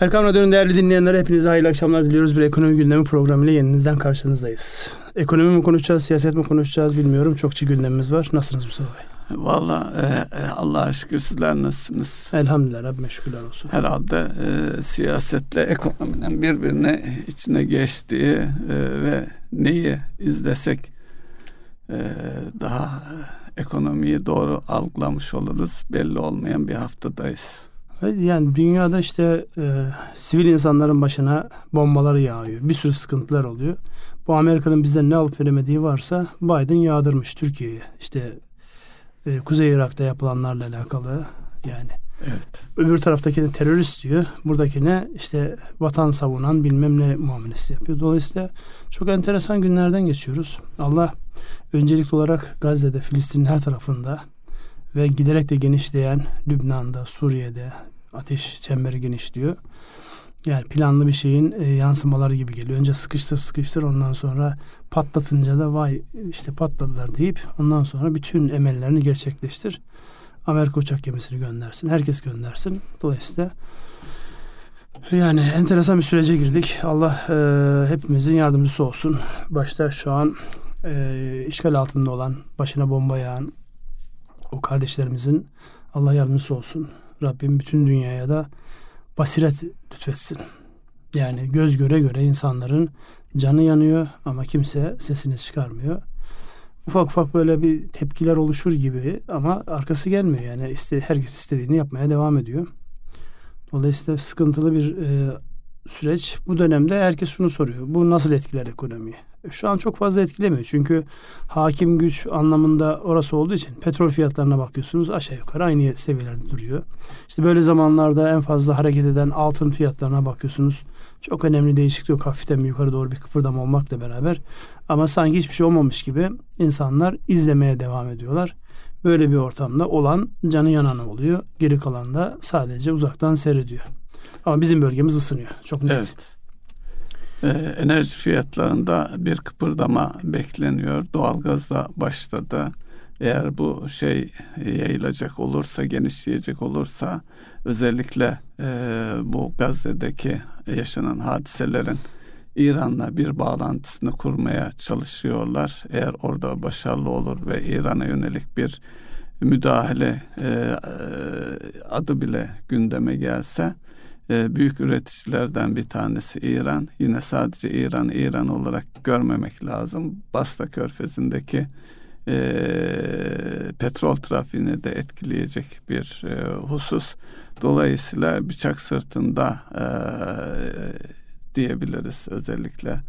Erkam Radyo'nun değerli dinleyenlere hepinize hayırlı akşamlar diliyoruz. Bir ekonomi gündemi programıyla yeninizden karşınızdayız. Ekonomi mi konuşacağız, siyaset mi konuşacağız bilmiyorum. Çokça gündemimiz var. Nasılsınız Mustafa Bey? Valla e, e, Allah'a şükür sizler nasılsınız? Elhamdülillah Rabbime şükürler olsun. Herhalde e, siyasetle ekonominin birbirine içine geçtiği e, ve neyi izlesek e, daha ekonomiyi doğru algılamış oluruz. Belli olmayan bir haftadayız. Yani dünyada işte e, sivil insanların başına bombalar yağıyor. Bir sürü sıkıntılar oluyor. Bu Amerika'nın bizden ne alıp veremediği varsa Biden yağdırmış Türkiye'ye. İşte e, Kuzey Irak'ta yapılanlarla alakalı yani. Evet. Öbür taraftakine terörist diyor. Buradakine işte vatan savunan bilmem ne muamelesi yapıyor. Dolayısıyla çok enteresan günlerden geçiyoruz. Allah öncelikli olarak Gazze'de, Filistin'in her tarafında ve giderek de genişleyen Lübnan'da, Suriye'de ateş çemberi genişliyor. Yani planlı bir şeyin e, yansımaları gibi geliyor. Önce sıkıştır sıkıştır ondan sonra patlatınca da vay işte patladılar deyip ondan sonra bütün emellerini gerçekleştir. Amerika uçak gemisini göndersin. Herkes göndersin. Dolayısıyla yani enteresan bir sürece girdik. Allah e, hepimizin yardımcısı olsun. Başta şu an e, işgal altında olan, başına bomba yağan o kardeşlerimizin Allah yardımcısı olsun. Rabbim bütün dünyaya da basiret lütfetsin. Yani göz göre göre insanların canı yanıyor ama kimse sesini çıkarmıyor. Ufak ufak böyle bir tepkiler oluşur gibi ama arkası gelmiyor. Yani iste, herkes istediğini yapmaya devam ediyor. Dolayısıyla sıkıntılı bir e, süreç. Bu dönemde herkes şunu soruyor. Bu nasıl etkiler ekonomiyi? Şu an çok fazla etkilemiyor. Çünkü hakim güç anlamında orası olduğu için petrol fiyatlarına bakıyorsunuz aşağı yukarı aynı seviyelerde duruyor. İşte böyle zamanlarda en fazla hareket eden altın fiyatlarına bakıyorsunuz. Çok önemli değişiklik yok. Hafiften yukarı doğru bir kıpırdama olmakla beraber. Ama sanki hiçbir şey olmamış gibi insanlar izlemeye devam ediyorlar. Böyle bir ortamda olan canı yanan oluyor. Geri kalan da sadece uzaktan seyrediyor. Ama bizim bölgemiz ısınıyor. Çok net. Evet. Ee, enerji fiyatlarında bir kıpırdama bekleniyor. Doğalgaz da başladı. Eğer bu şey yayılacak olursa, genişleyecek olursa özellikle e, bu Gazze'deki yaşanan hadiselerin İran'la bir bağlantısını kurmaya çalışıyorlar. Eğer orada başarılı olur ve İran'a yönelik bir müdahale e, adı bile gündeme gelse e, büyük üreticilerden bir tanesi İran. Yine sadece İran İran olarak görmemek lazım. Basra Körfezi'ndeki e, petrol trafiğini de etkileyecek bir e, husus. Dolayısıyla bıçak sırtında e, diyebiliriz özellikle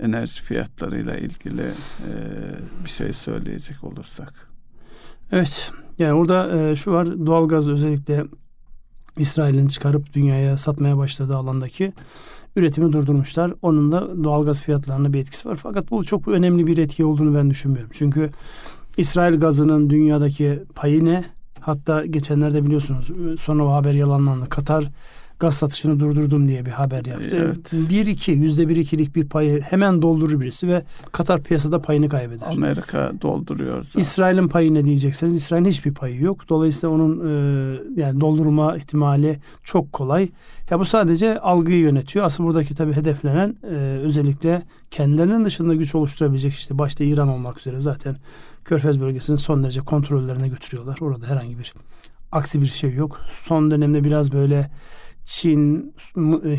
enerji fiyatlarıyla ilgili e, bir şey söyleyecek olursak. Evet yani orada e, şu var doğalgaz özellikle İsrail'in çıkarıp dünyaya satmaya başladığı alandaki üretimi durdurmuşlar. Onun da doğalgaz fiyatlarına bir etkisi var. Fakat bu çok önemli bir etki olduğunu ben düşünmüyorum. Çünkü İsrail gazının dünyadaki payı ne? Hatta geçenlerde biliyorsunuz sonra o haber yalanlandı. Katar gaz satışını durdurdum diye bir haber yaptı. Evet. Bir iki yüzde bir ikilik bir payı hemen doldurur birisi ve Katar piyasada payını kaybeder. Amerika dolduruyor zaten. İsrail'in payı ne diyecekseniz İsrail'in hiçbir payı yok. Dolayısıyla onun e, yani doldurma ihtimali çok kolay. Ya bu sadece algıyı yönetiyor. Asıl buradaki tabii hedeflenen e, özellikle kendilerinin dışında güç oluşturabilecek işte başta İran olmak üzere zaten Körfez bölgesinin son derece kontrollerine götürüyorlar. Orada herhangi bir aksi bir şey yok. Son dönemde biraz böyle Çin,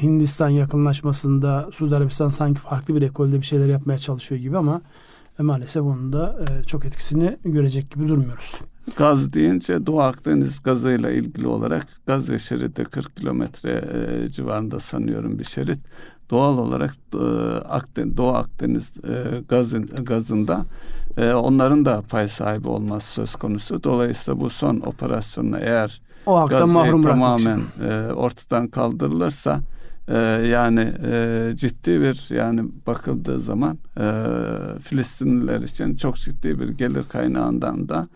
Hindistan yakınlaşmasında Suudi Arabistan sanki farklı bir ekolde bir şeyler yapmaya çalışıyor gibi ama e, maalesef onun da e, çok etkisini görecek gibi durmuyoruz. Gaz deyince Doğu Akdeniz gazıyla ilgili olarak Gazze şeridi 40 kilometre e, civarında sanıyorum bir şerit. Doğal olarak Doğu Akdeniz gazın, gazında onların da pay sahibi olması söz konusu. Dolayısıyla bu son operasyonla eğer o haktan mahrum tamamen e, ortadan kaldırılırsa e, yani e, ciddi bir yani bakıldığı zaman e, Filistinliler için çok ciddi bir gelir kaynağından da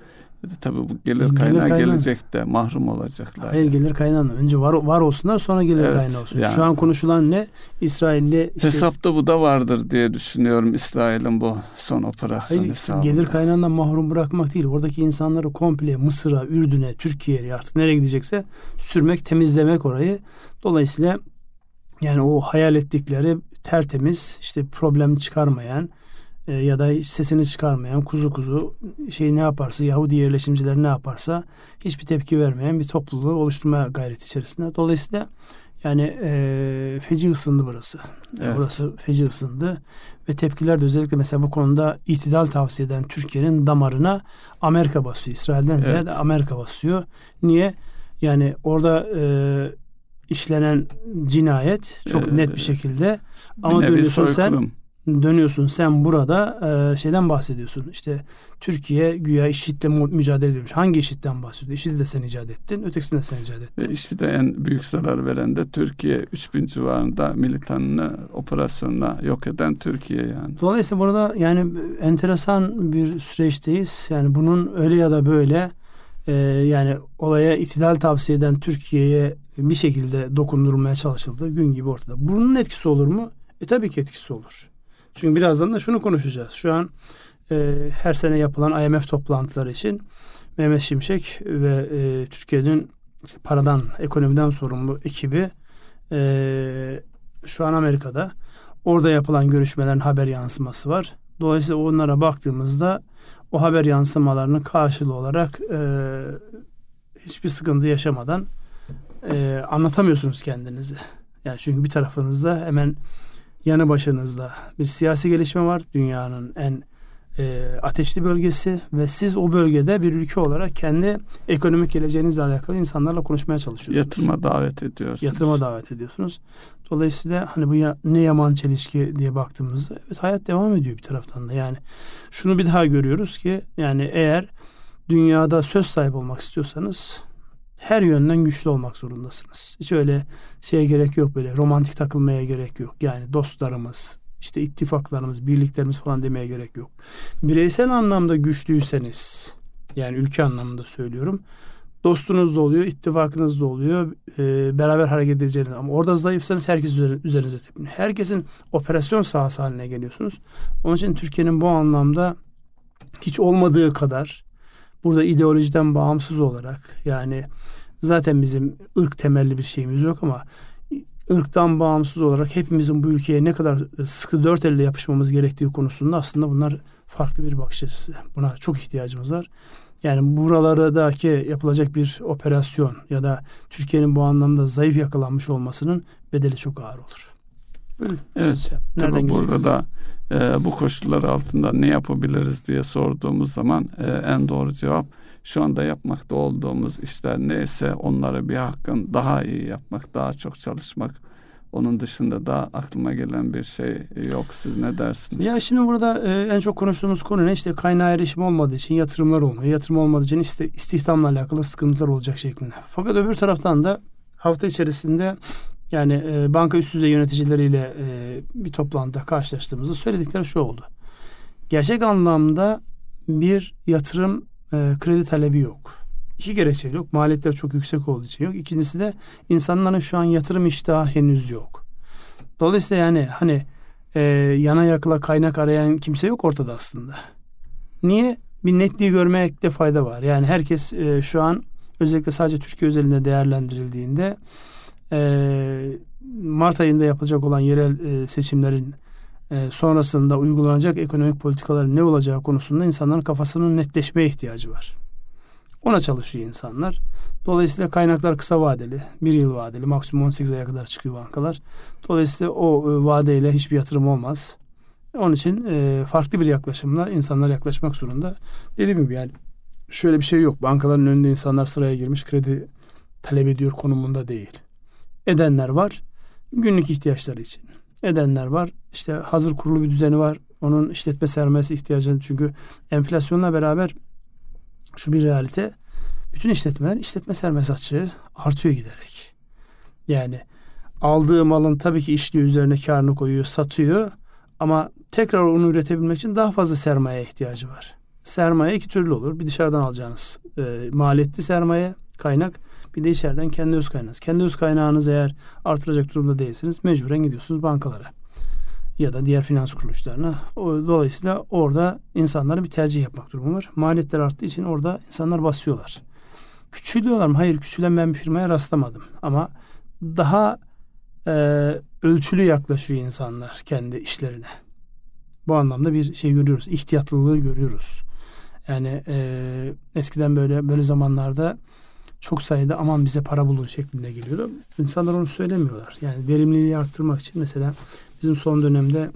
tabi bu gelir, gelir kaynağı, kaynağı gelecek de mahrum olacaklar. Hayır yani. gelir kaynağı önce var var olsunlar sonra gelir evet, kaynağı olsun. Yani, Şu an konuşulan ne? İsrail'le işte, hesapta bu da vardır diye düşünüyorum İsrail'in bu son operasyon hayır, hesabında. Gelir kaynağından mahrum bırakmak değil. Oradaki insanları komple Mısır'a, Ürdün'e, Türkiye'ye artık nereye gidecekse sürmek, temizlemek orayı. Dolayısıyla Yani o hayal ettikleri tertemiz işte problem çıkarmayan e, ya da sesini çıkarmayan kuzu kuzu şey ne yaparsa Yahudi yerleşimciler ne yaparsa hiçbir tepki vermeyen bir topluluğu oluşturmaya gayret içerisinde. Dolayısıyla yani e, feci ısındı burası. Evet. Burası feci ısındı ve tepkiler de özellikle mesela bu konuda itidal tavsiye eden Türkiye'nin damarına Amerika basıyor. İsrail'den evet. ziyade Amerika basıyor. Niye? Yani orada e, işlenen cinayet çok ee, net bir şekilde ama dönüyorsun sen dönüyorsun sen burada e, şeyden bahsediyorsun. İşte Türkiye güya IŞİD'le mücadele ediyormuş. Hangi IŞİD'den bahsediyorsun? IŞİD'i de sen icat ettin. Ötekisini de sen icat ettin. Ve IŞİD'e en büyük zarar veren de Türkiye. 3000 civarında militanını operasyonla yok eden Türkiye yani. Dolayısıyla burada yani enteresan bir süreçteyiz. Yani bunun öyle ya da böyle e, yani olaya itidal tavsiye eden Türkiye'ye bir şekilde dokundurulmaya çalışıldı. Gün gibi ortada. Bunun etkisi olur mu? E tabii ki etkisi olur. Çünkü birazdan da şunu konuşacağız. Şu an e, her sene yapılan IMF toplantıları için Mehmet Şimşek ve e, Türkiye'nin işte paradan, ekonomiden sorumlu ekibi e, şu an Amerika'da. Orada yapılan görüşmelerin haber yansıması var. Dolayısıyla onlara baktığımızda o haber yansımalarının karşılığı olarak e, hiçbir sıkıntı yaşamadan e, anlatamıyorsunuz kendinizi. Yani çünkü bir tarafınızda hemen yanı başınızda bir siyasi gelişme var. Dünyanın en e, ateşli bölgesi ve siz o bölgede bir ülke olarak kendi ekonomik geleceğinizle alakalı insanlarla konuşmaya çalışıyorsunuz. Yatırıma davet ediyorsunuz. Yatırıma davet ediyorsunuz. Dolayısıyla hani bu ya, ne yaman çelişki diye baktığımızda evet hayat devam ediyor bir taraftan da. Yani şunu bir daha görüyoruz ki yani eğer dünyada söz sahibi olmak istiyorsanız her yönden güçlü olmak zorundasınız. Hiç öyle şeye gerek yok böyle romantik takılmaya gerek yok. Yani dostlarımız, işte ittifaklarımız, birliklerimiz falan demeye gerek yok. Bireysel anlamda güçlüyseniz yani ülke anlamında söylüyorum. Dostunuz da oluyor, ittifakınız da oluyor. E, beraber hareket edeceğiniz ama orada zayıfsanız herkes üzerinize tepiniyor. Herkesin operasyon sahası haline geliyorsunuz. Onun için Türkiye'nin bu anlamda hiç olmadığı kadar burada ideolojiden bağımsız olarak yani zaten bizim ırk temelli bir şeyimiz yok ama ırktan bağımsız olarak hepimizin bu ülkeye ne kadar sıkı dört elle yapışmamız gerektiği konusunda aslında bunlar farklı bir bakış açısı. Buna çok ihtiyacımız var. Yani buralardaki yapılacak bir operasyon ya da Türkiye'nin bu anlamda zayıf yakalanmış olmasının bedeli çok ağır olur. Buyurun. Evet. Nereden tabii burada da e, bu koşullar altında ne yapabiliriz diye sorduğumuz zaman e, en doğru cevap şu anda yapmakta olduğumuz işler neyse onları bir hakkın daha iyi yapmak, daha çok çalışmak. Onun dışında da aklıma gelen bir şey yok. Siz ne dersiniz? Ya şimdi burada e, en çok konuştuğumuz konu ne? İşte kaynağı erişim olmadığı için yatırımlar olmuyor. Yatırım olmadığı için işte istihdamla alakalı sıkıntılar olacak şeklinde. Fakat öbür taraftan da hafta içerisinde yani e, banka üst düzey yöneticileriyle e, bir toplantıda karşılaştığımızda söyledikleri şu oldu. Gerçek anlamda bir yatırım e, kredi talebi yok. İki gerekçe yok. Maliyetler çok yüksek olduğu için yok. İkincisi de insanların şu an yatırım iştahı henüz yok. Dolayısıyla yani hani e, yana yakla kaynak arayan kimse yok ortada aslında. Niye? Bir netliği görmekte fayda var. Yani herkes e, şu an özellikle sadece Türkiye özelinde değerlendirildiğinde Mart ayında yapılacak olan yerel e, seçimlerin e, sonrasında uygulanacak ekonomik politikaların ne olacağı konusunda insanların kafasının netleşmeye ihtiyacı var. Ona çalışıyor insanlar. Dolayısıyla kaynaklar kısa vadeli, bir yıl vadeli, maksimum 18 aya kadar çıkıyor bankalar. Dolayısıyla o e, vadeyle hiçbir yatırım olmaz. Onun için e, farklı bir yaklaşımla insanlar yaklaşmak zorunda. Dediğim gibi yani şöyle bir şey yok. Bankaların önünde insanlar sıraya girmiş kredi talep ediyor konumunda değil. Edenler var günlük ihtiyaçları için edenler var. İşte hazır kurulu bir düzeni var. Onun işletme sermayesi ihtiyacını çünkü enflasyonla beraber şu bir realite bütün işletmeler işletme sermayesi açığı artıyor giderek. Yani aldığı malın tabii ki işliyor üzerine karını koyuyor, satıyor ama tekrar onu üretebilmek için daha fazla sermaye ihtiyacı var. Sermaye iki türlü olur. Bir dışarıdan alacağınız e, maliyetli sermaye, kaynak bir de içeriden kendi öz kaynağınız. Kendi öz kaynağınız eğer artıracak durumda değilseniz mecburen gidiyorsunuz bankalara ya da diğer finans kuruluşlarına. Dolayısıyla orada insanların bir tercih yapmak durumu var. Maliyetler arttığı için orada insanlar basıyorlar. Küçülüyorlar mı? Hayır küçülen ben bir firmaya rastlamadım. Ama daha e, ölçülü yaklaşıyor insanlar kendi işlerine. Bu anlamda bir şey görüyoruz. İhtiyatlılığı görüyoruz. Yani e, eskiden böyle böyle zamanlarda çok sayıda aman bize para bulun şeklinde geliyordu. İnsanlar onu söylemiyorlar. Yani verimliliği arttırmak için mesela bizim son dönemde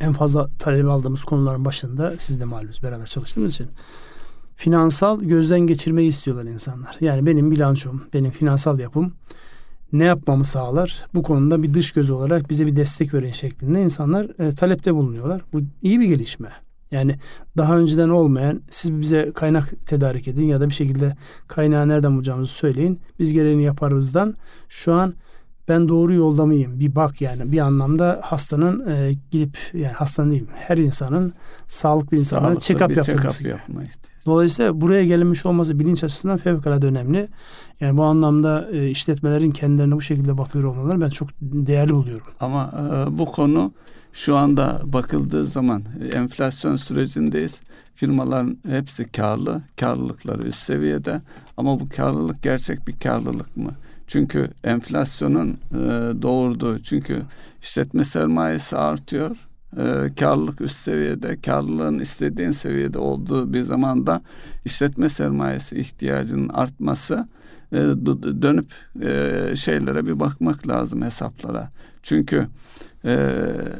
en fazla talep aldığımız konuların başında siz de malumunuz beraber çalıştığımız için finansal gözden geçirmeyi istiyorlar insanlar. Yani benim bilançom, benim finansal yapım ne yapmamı sağlar? Bu konuda bir dış göz olarak bize bir destek verin şeklinde insanlar e, talepte bulunuyorlar. Bu iyi bir gelişme. Yani daha önceden olmayan siz bize kaynak tedarik edin ya da bir şekilde kaynağı nereden bulacağımızı söyleyin. Biz gereğini yaparızdan şu an ben doğru yolda mıyım? Bir bak yani bir anlamda hastanın e, gidip yani hastanın değil her insanın sağlıklı insanların check-up yaptırması check. Dolayısıyla buraya gelinmiş olması bilinç açısından fevkalade önemli. Yani bu anlamda e, işletmelerin kendilerine bu şekilde bakıyor olmaları ben çok değerli buluyorum. Ama e, bu konu şu anda bakıldığı zaman enflasyon sürecindeyiz. Firmaların hepsi karlı, karlılıkları üst seviyede ama bu karlılık gerçek bir karlılık mı? Çünkü enflasyonun e, doğurduğu çünkü işletme sermayesi artıyor. E, karlılık üst seviyede, karlılığın istediğin seviyede olduğu bir zamanda işletme sermayesi ihtiyacının artması e, dönüp e, şeylere bir bakmak lazım hesaplara. Çünkü e,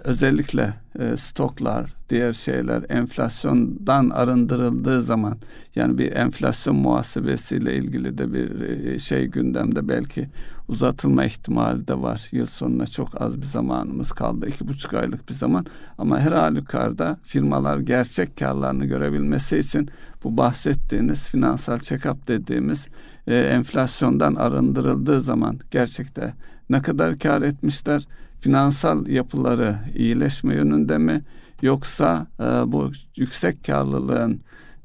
özellikle e, stoklar, diğer şeyler enflasyondan arındırıldığı zaman yani bir enflasyon muhasebesiyle ilgili de bir e, şey gündemde belki uzatılma ihtimali de var. Yıl sonuna çok az bir zamanımız kaldı. iki buçuk aylık bir zaman. Ama her halükarda firmalar gerçek karlarını görebilmesi için bu bahsettiğiniz finansal check-up dediğimiz e, enflasyondan arındırıldığı zaman gerçekte ne kadar kar etmişler, finansal yapıları iyileşme yönünde mi yoksa e, bu yüksek karlılığın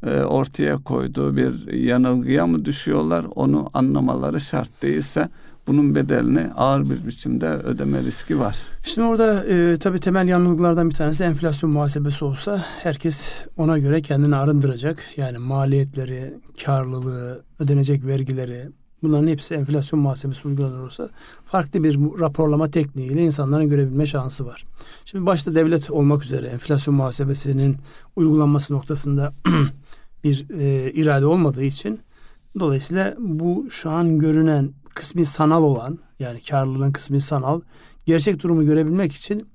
e, ortaya koyduğu bir yanılgıya mı düşüyorlar onu anlamaları şart değilse bunun bedelini ağır bir biçimde ödeme riski var. Şimdi orada e, tabii temel yanılgılardan bir tanesi enflasyon muhasebesi olsa herkes ona göre kendini arındıracak. Yani maliyetleri, karlılığı, ödenecek vergileri, Bunların hepsi enflasyon muhasebesi uygulanır olsa farklı bir raporlama tekniğiyle insanların görebilme şansı var. Şimdi başta devlet olmak üzere enflasyon muhasebesinin uygulanması noktasında bir e, irade olmadığı için dolayısıyla bu şu an görünen kısmi sanal olan yani karlılığın kısmi sanal gerçek durumu görebilmek için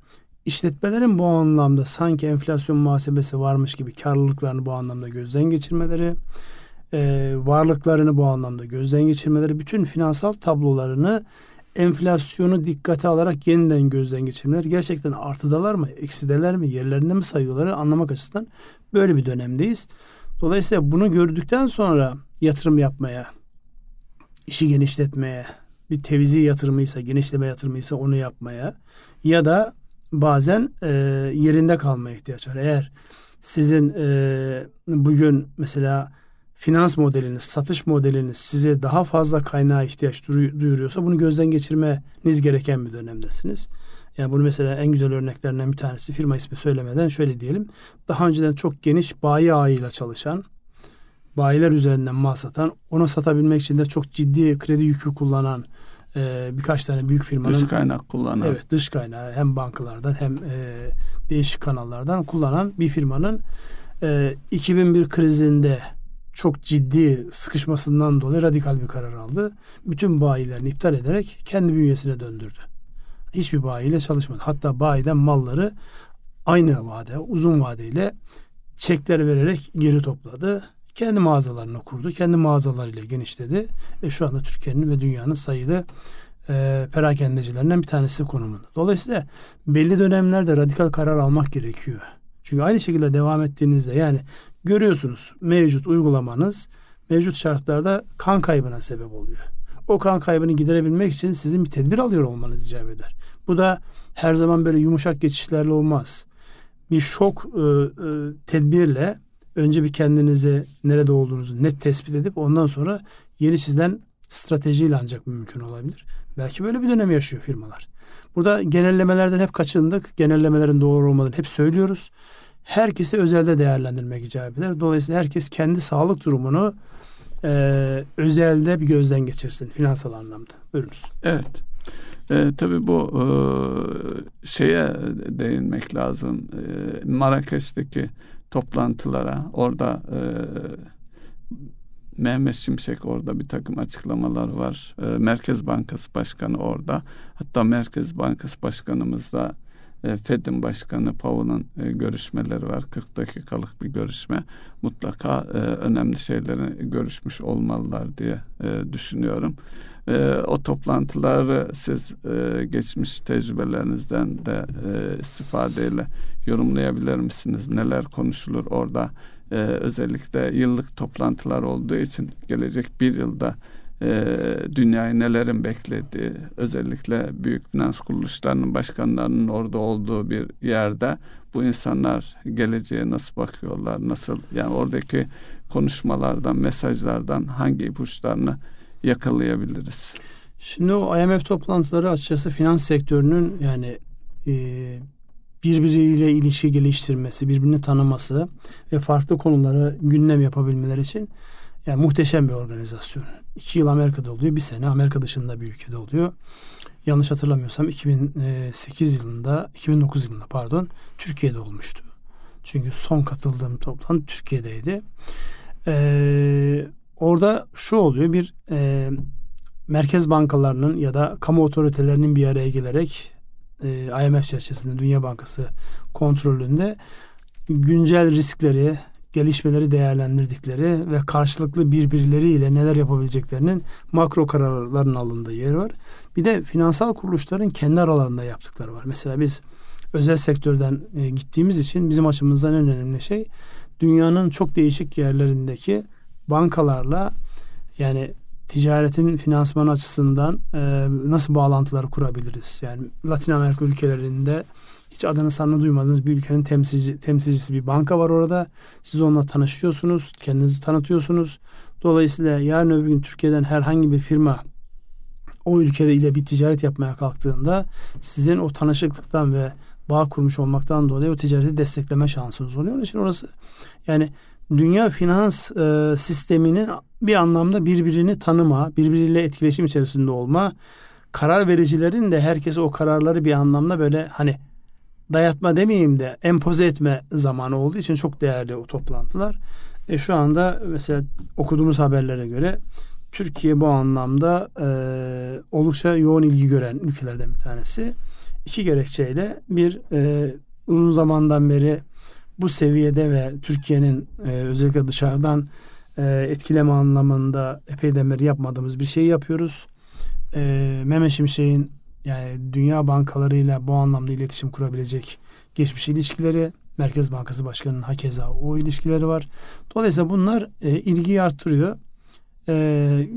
işletmelerin bu anlamda sanki enflasyon muhasebesi varmış gibi karlılıklarını bu anlamda gözden geçirmeleri e, varlıklarını bu anlamda gözden geçirmeleri, bütün finansal tablolarını enflasyonu dikkate alarak yeniden gözden geçirmeleri gerçekten artıdalar mı, eksideler mi, yerlerinde mi sayıyorları anlamak açısından böyle bir dönemdeyiz. Dolayısıyla bunu gördükten sonra yatırım yapmaya, işi genişletmeye, bir tevizi yatırımıysa, genişleme yatırımıysa onu yapmaya ya da bazen e, yerinde kalmaya ihtiyaç var. Eğer sizin e, bugün mesela finans modeliniz, satış modeliniz size daha fazla kaynağa ihtiyaç duyuruyorsa bunu gözden geçirmeniz gereken bir dönemdesiniz. Yani bunu mesela en güzel örneklerinden bir tanesi firma ismi söylemeden şöyle diyelim. Daha önceden çok geniş bayi ağıyla çalışan, bayiler üzerinden mal satan, onu satabilmek için de çok ciddi kredi yükü kullanan e, birkaç tane büyük firmanın dış kaynak kullanan evet dış kaynağı hem bankalardan hem e, değişik kanallardan kullanan bir firmanın e, 2001 krizinde çok ciddi sıkışmasından dolayı radikal bir karar aldı. Bütün bayilerini iptal ederek kendi bünyesine döndürdü. Hiçbir bayiyle çalışmadı. Hatta bayiden malları aynı vade, uzun vadeyle çekler vererek geri topladı. Kendi mağazalarını kurdu. Kendi mağazalarıyla genişledi. Ve şu anda Türkiye'nin ve dünyanın sayılı e, perakendecilerinden bir tanesi konumunda. Dolayısıyla belli dönemlerde radikal karar almak gerekiyor. Çünkü aynı şekilde devam ettiğinizde yani görüyorsunuz mevcut uygulamanız mevcut şartlarda kan kaybına sebep oluyor. O kan kaybını giderebilmek için sizin bir tedbir alıyor olmanız icap eder. Bu da her zaman böyle yumuşak geçişlerle olmaz. Bir şok e, e, tedbirle önce bir kendinizi nerede olduğunuzu net tespit edip ondan sonra yeni çizilen stratejiyle ancak mümkün olabilir. Belki böyle bir dönem yaşıyor firmalar. Burada genellemelerden hep kaçındık. Genellemelerin doğru olmadığını hep söylüyoruz herkesi özelde değerlendirmek icap eder. Dolayısıyla herkes kendi sağlık durumunu e, özelde bir gözden geçirsin finansal anlamda. Buyurunuz. Evet. E, tabii bu e, şeye değinmek lazım. E, Marrakeş'teki toplantılara orada e, Mehmet Şimşek orada bir takım açıklamalar var. E, Merkez Bankası Başkanı orada. Hatta Merkez Bankası Başkanımızla e, Fed'in Başkanı Powell'ın e, görüşmeleri var. 40 dakikalık bir görüşme. Mutlaka e, önemli şeyleri görüşmüş olmalılar diye düşünüyorum. O toplantıları siz geçmiş tecrübelerinizden de istifadeyle yorumlayabilir misiniz? Neler konuşulur orada? Özellikle yıllık toplantılar olduğu için gelecek bir yılda e, dünyayı nelerin beklediği özellikle büyük finans kuruluşlarının başkanlarının orada olduğu bir yerde bu insanlar geleceğe nasıl bakıyorlar nasıl yani oradaki konuşmalardan mesajlardan hangi ipuçlarını yakalayabiliriz? Şimdi o IMF toplantıları açıkçası finans sektörünün yani e, birbiriyle ilişki geliştirmesi, birbirini tanıması ve farklı konuları gündem yapabilmeleri için yani muhteşem bir organizasyon. İki yıl Amerika'da oluyor, bir sene Amerika dışında bir ülkede oluyor. Yanlış hatırlamıyorsam 2008 yılında, 2009 yılında pardon, Türkiye'de olmuştu. Çünkü son katıldığım toplantı Türkiye'deydi. Ee, orada şu oluyor, bir e, merkez bankalarının ya da kamu otoritelerinin bir araya gelerek e, IMF çerçevesinde Dünya Bankası kontrolünde güncel riskleri, gelişmeleri değerlendirdikleri ve karşılıklı birbirleriyle neler yapabileceklerinin makro kararların alındığı yer var. Bir de finansal kuruluşların kendi aralarında yaptıkları var. Mesela biz özel sektörden e, gittiğimiz için bizim açımızdan en önemli şey dünyanın çok değişik yerlerindeki bankalarla yani ticaretin finansman açısından e, nasıl bağlantılar kurabiliriz? Yani Latin Amerika ülkelerinde hiç adını sanını duymadığınız bir ülkenin temsilci, temsilcisi bir banka var orada. Siz onunla tanışıyorsunuz, kendinizi tanıtıyorsunuz. Dolayısıyla yarın öbür gün Türkiye'den herhangi bir firma o ülkede ile bir ticaret yapmaya kalktığında sizin o tanışıklıktan ve bağ kurmuş olmaktan dolayı o ticareti destekleme şansınız oluyor. Onun için orası yani dünya finans e, sisteminin bir anlamda birbirini tanıma, birbiriyle etkileşim içerisinde olma, karar vericilerin de herkese o kararları bir anlamda böyle hani dayatma demeyeyim de empoze etme zamanı olduğu için çok değerli o toplantılar. E şu anda mesela okuduğumuz haberlere göre Türkiye bu anlamda e, oldukça yoğun ilgi gören ülkelerden bir tanesi. İki gerekçeyle bir e, uzun zamandan beri bu seviyede ve Türkiye'nin e, özellikle dışarıdan e, etkileme anlamında epeyden beri yapmadığımız bir şey yapıyoruz. E, Mehmet Şimşek'in yani dünya bankalarıyla bu anlamda iletişim kurabilecek geçmiş ilişkileri, Merkez Bankası Başkanı'nın hakeza o ilişkileri var. Dolayısıyla bunlar e, ilgiyi arttırıyor. E,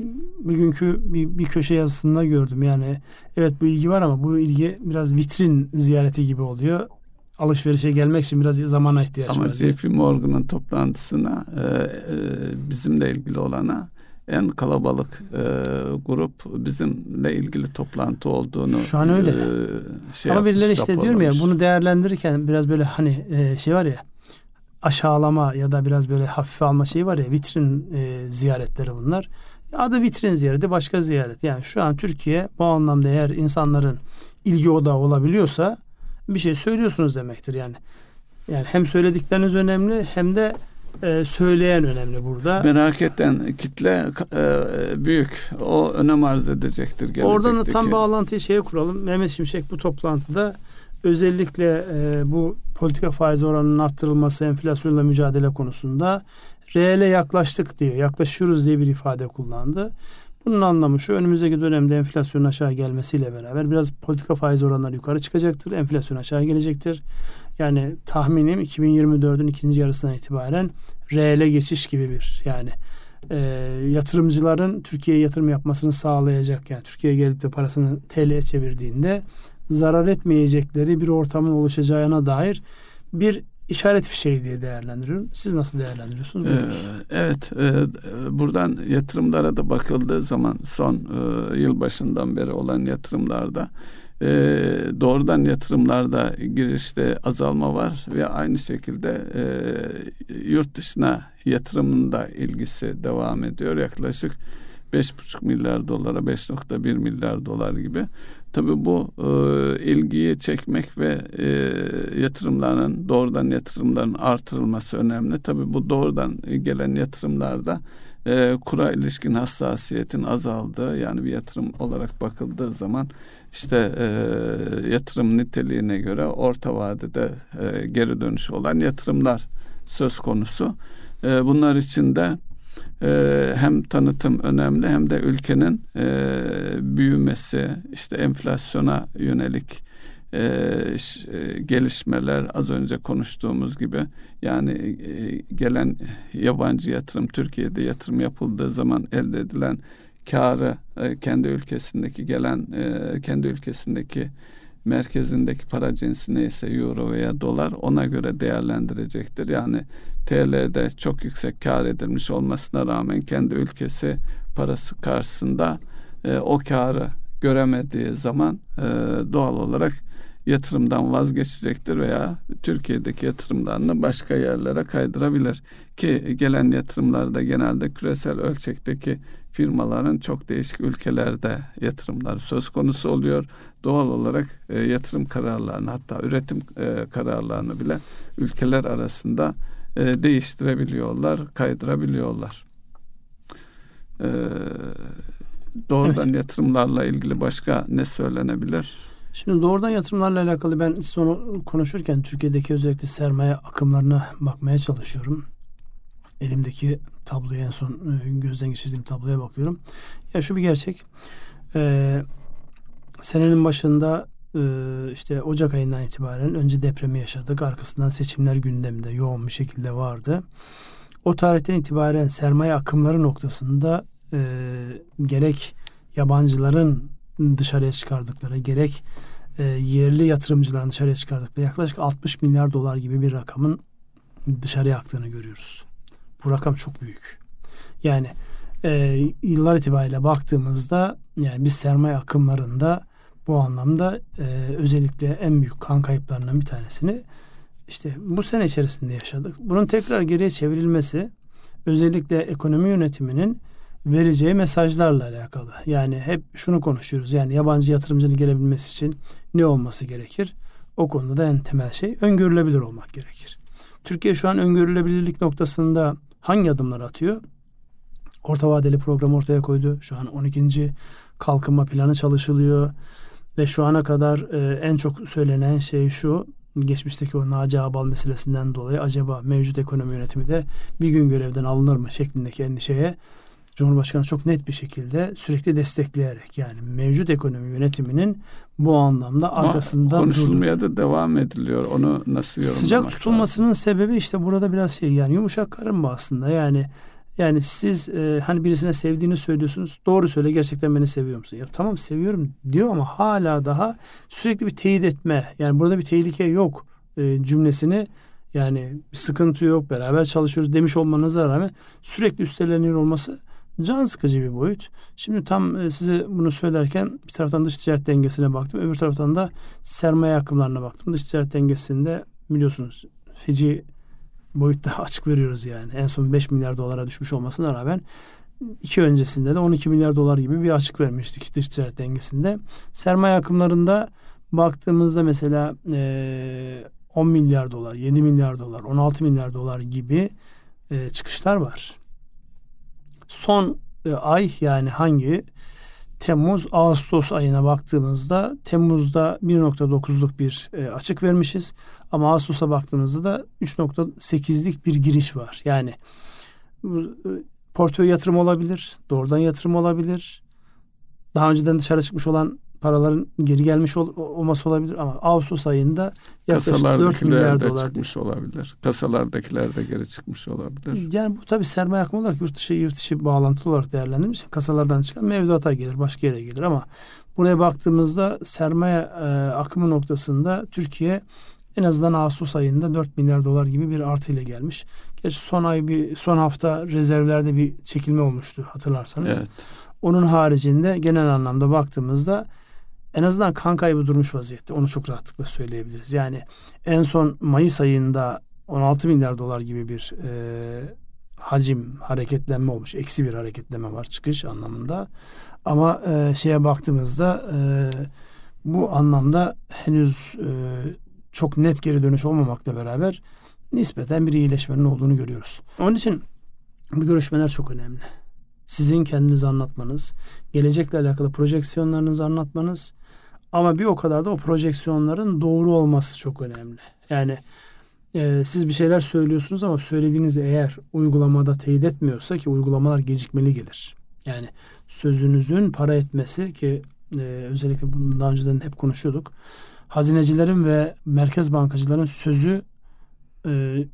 bugünkü bir, bir köşe yazısında gördüm. Yani evet bu ilgi var ama bu ilgi biraz vitrin ziyareti gibi oluyor alışverişe gelmek için biraz zamana ihtiyaç var. Ama JP Morgan'ın toplantısına e, e, bizimle ilgili olana en kalabalık e, grup bizimle ilgili toplantı olduğunu şu an öyle. E, şey Ama birileri işte diyorum ya bunu değerlendirirken biraz böyle hani e, şey var ya aşağılama ya da biraz böyle hafife alma şeyi var ya vitrin e, ziyaretleri bunlar. Adı vitrin ziyareti başka ziyaret. Yani şu an Türkiye bu anlamda eğer insanların ilgi odağı olabiliyorsa bir şey söylüyorsunuz demektir yani. Yani hem söyledikleriniz önemli hem de e, söyleyen önemli burada. Merak eden kitle e, büyük. O önem arz edecektir. Oradan da tam bağlantıyı şeye kuralım. Mehmet Şimşek bu toplantıda özellikle e, bu politika faiz oranının arttırılması, enflasyonla mücadele konusunda reale yaklaştık diyor. Yaklaşıyoruz diye bir ifade kullandı. Bunun anlamı şu önümüzdeki dönemde enflasyon aşağı gelmesiyle beraber biraz politika faiz oranları yukarı çıkacaktır. Enflasyon aşağı gelecektir. Yani tahminim 2024'ün ikinci yarısından itibaren reale geçiş gibi bir yani e, yatırımcıların Türkiye'ye yatırım yapmasını sağlayacak yani Türkiye'ye gelip de parasını TL'ye çevirdiğinde zarar etmeyecekleri bir ortamın oluşacağına dair bir işaret fişeği diye değerlendiriyorum. Siz nasıl değerlendiriyorsunuz? Ee, evet, e, buradan yatırımlara da bakıldığı zaman son e, yıl başından beri olan yatırımlarda e, doğrudan yatırımlarda girişte azalma var ve aynı şekilde e, yurt dışına yatırımında ilgisi devam ediyor. Yaklaşık 5,5 milyar dolara 5.1 milyar dolar gibi. Tabii bu e, ilgiyi çekmek ve e, yatırımların doğrudan yatırımların artırılması önemli. Tabii bu doğrudan gelen yatırımlarda e, kura ilişkin hassasiyetin azaldığı yani bir yatırım olarak bakıldığı zaman işte e, yatırım niteliğine göre orta vadede e, geri dönüş olan yatırımlar söz konusu. E, bunlar için de e, hem tanıtım önemli hem de ülkenin e, büyümesi işte enflasyona yönelik e, e, gelişmeler az önce konuştuğumuz gibi yani e, gelen yabancı yatırım Türkiye'de yatırım yapıldığı zaman elde edilen karı e, kendi ülkesindeki gelen e, kendi ülkesindeki merkezindeki para cinsi neyse euro veya dolar ona göre değerlendirecektir. Yani TL'de çok yüksek kar edilmiş olmasına rağmen kendi ülkesi parası karşısında e, o karı göremediği zaman e, doğal olarak yatırımdan vazgeçecektir veya Türkiye'deki yatırımlarını başka yerlere kaydırabilir. Ki gelen yatırımlarda genelde küresel ölçekteki firmaların çok değişik ülkelerde yatırımlar söz konusu oluyor. Doğal olarak e, yatırım kararlarını hatta üretim e, kararlarını bile ülkeler arasında e, değiştirebiliyorlar, kaydırabiliyorlar. E, doğrudan evet. yatırımlarla ilgili başka ne söylenebilir? Şimdi doğrudan yatırımlarla alakalı ben sonu konuşurken Türkiye'deki özellikle sermaye akımlarına bakmaya çalışıyorum. Elimdeki tabloya en son e, gözden geçirdiğim tabloya bakıyorum. Ya şu bir gerçek. Ee, senenin başında e, işte Ocak ayından itibaren önce depremi yaşadık. Arkasından seçimler gündemde yoğun bir şekilde vardı. O tarihten itibaren sermaye akımları noktasında e, gerek yabancıların dışarıya çıkardıkları gerek e, yerli yatırımcıların dışarıya çıkardıkları yaklaşık 60 milyar dolar gibi bir rakamın dışarıya aktığını görüyoruz. Bu rakam çok büyük. Yani e, yıllar itibariyle baktığımızda yani biz sermaye akımlarında bu anlamda e, özellikle en büyük kan kayıplarından bir tanesini işte bu sene içerisinde yaşadık. Bunun tekrar geriye çevrilmesi özellikle ekonomi yönetiminin vereceği mesajlarla alakalı. Yani hep şunu konuşuyoruz. Yani yabancı yatırımcının gelebilmesi için ne olması gerekir? O konuda da en temel şey öngörülebilir olmak gerekir. Türkiye şu an öngörülebilirlik noktasında hangi adımlar atıyor? Orta vadeli program ortaya koydu. Şu an 12. kalkınma planı çalışılıyor. Ve şu ana kadar e, en çok söylenen şey şu. Geçmişteki o Naci Abal meselesinden dolayı acaba mevcut ekonomi yönetimi de bir gün görevden alınır mı şeklindeki endişeye Cumhurbaşkanı çok net bir şekilde sürekli destekleyerek yani mevcut ekonomi yönetiminin bu anlamda Ama arkasından konuşulmaya da devam ediliyor. Onu nasıl yorumlamak Sıcak tutulmasının lazım? sebebi işte burada biraz şey yani yumuşak karın mı aslında yani yani siz e, hani birisine sevdiğini söylüyorsunuz. Doğru söyle gerçekten beni seviyor musun? Ya tamam seviyorum diyor ama hala daha sürekli bir teyit etme. Yani burada bir tehlike yok e, cümlesini yani bir sıkıntı yok beraber çalışıyoruz demiş olmanıza rağmen sürekli üsteleniyor olması can sıkıcı bir boyut. Şimdi tam e, size bunu söylerken bir taraftan dış ticaret dengesine baktım. Öbür taraftan da sermaye akımlarına baktım. Dış ticaret dengesinde biliyorsunuz feci boyutta açık veriyoruz yani. En son 5 milyar dolara düşmüş olmasına rağmen iki öncesinde de 12 milyar dolar gibi bir açık vermiştik dış ticaret dengesinde. Sermaye akımlarında baktığımızda mesela 10 milyar dolar, 7 milyar dolar, 16 milyar dolar gibi çıkışlar var son e, ay yani hangi Temmuz Ağustos ayına baktığımızda Temmuz'da 1.9'luk bir e, açık vermişiz ama Ağustos'a baktığımızda da 3.8'lik bir giriş var. Yani e, portföy yatırım olabilir, doğrudan yatırım olabilir. Daha önceden dışarı çıkmış olan paraların geri gelmiş ol, olması olabilir ama Ağustos ayında yaklaşık 4 milyar de dolar çıkmış değil. olabilir. Kasalardakiler de geri çıkmış olabilir. Yani bu tabii sermaye akımı olarak yurt dışı yurt dışı bağlantılı olarak değerlendirilmiş. Kasalardan çıkan mevduata gelir, başka yere gelir ama buraya baktığımızda sermaye e, akımı noktasında Türkiye en azından Ağustos ayında 4 milyar dolar gibi bir artı ile gelmiş. Gerçi son ay bir son hafta rezervlerde bir çekilme olmuştu hatırlarsanız. Evet. Onun haricinde genel anlamda baktığımızda en azından kan kaybı durmuş vaziyette. Onu çok rahatlıkla söyleyebiliriz. Yani en son Mayıs ayında 16 milyar dolar gibi bir e, hacim hareketlenme olmuş. Eksi bir hareketlenme var çıkış anlamında. Ama e, şeye baktığımızda e, bu anlamda henüz e, çok net geri dönüş olmamakla beraber nispeten bir iyileşmenin olduğunu görüyoruz. Onun için bu görüşmeler çok önemli. Sizin kendinizi anlatmanız, gelecekle alakalı projeksiyonlarınızı anlatmanız ama bir o kadar da o projeksiyonların doğru olması çok önemli. Yani e, siz bir şeyler söylüyorsunuz ama söylediğinizi eğer uygulamada teyit etmiyorsa ki uygulamalar gecikmeli gelir. Yani sözünüzün para etmesi ki e, özellikle daha önceden hep konuşuyorduk. Hazinecilerin ve merkez bankacıların sözü e,